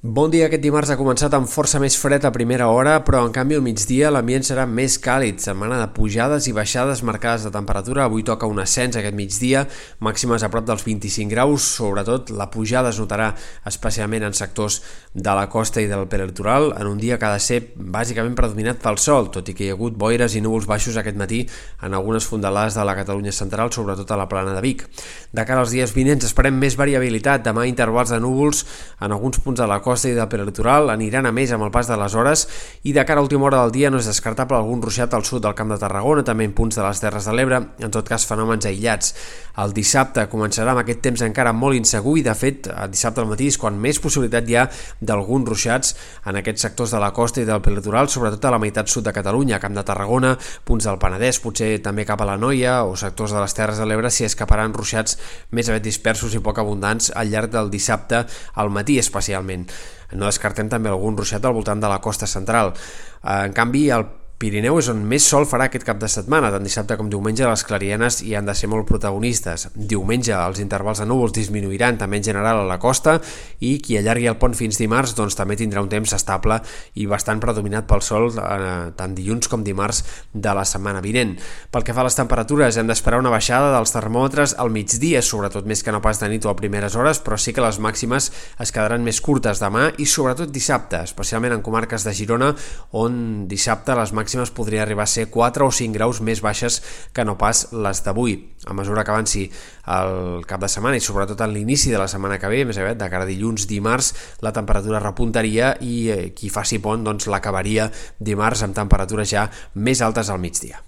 Bon dia, aquest dimarts ha començat amb força més fred a primera hora, però en canvi al migdia l'ambient serà més càlid, setmana de pujades i baixades marcades de temperatura, avui toca un ascens aquest migdia, màximes a prop dels 25 graus, sobretot la pujada es notarà especialment en sectors de la costa i del peritoral, en un dia que ha de ser bàsicament predominat pel sol, tot i que hi ha hagut boires i núvols baixos aquest matí en algunes fondalades de la Catalunya central, sobretot a la plana de Vic. De cara als dies vinents esperem més variabilitat, demà intervals de núvols en alguns punts de la costa i del peritoral aniran a més amb el pas de les hores i de cara a última hora del dia no és descartable algun ruixat al sud del Camp de Tarragona, també en punts de les Terres de l'Ebre, en tot cas fenòmens aïllats. El dissabte començarà amb aquest temps encara molt insegur i de fet dissabte al matí és quan més possibilitat hi ha d'alguns ruixats en aquests sectors de la costa i del peritoral, sobretot a la meitat sud de Catalunya, Camp de Tarragona, punts del Penedès, potser també cap a la Noia o sectors de les Terres de l'Ebre s'hi escaparan ruixats més aviat dispersos i poc abundants al llarg del dissabte al matí especialment. No descartem també algun ruixat al voltant de la costa central. Eh, en canvi, el Pirineu és on més sol farà aquest cap de setmana, tant dissabte com diumenge les clarienes hi han de ser molt protagonistes. Diumenge els intervals de núvols disminuiran també en general a la costa i qui allargui el pont fins dimarts doncs també tindrà un temps estable i bastant predominat pel sol eh, tant dilluns com dimarts de la setmana vinent. Pel que fa a les temperatures hem d'esperar una baixada dels termòmetres al migdia, sobretot més que no pas de nit o a primeres hores, però sí que les màximes es quedaran més curtes demà i sobretot dissabte, especialment en comarques de Girona on dissabte les màximes màximes podria arribar a ser 4 o 5 graus més baixes que no pas les d'avui. A mesura que avanci el cap de setmana i sobretot en l'inici de la setmana que ve, més aviat de cara a dilluns, dimarts, la temperatura repuntaria i eh, qui faci pont doncs l'acabaria dimarts amb temperatures ja més altes al migdia.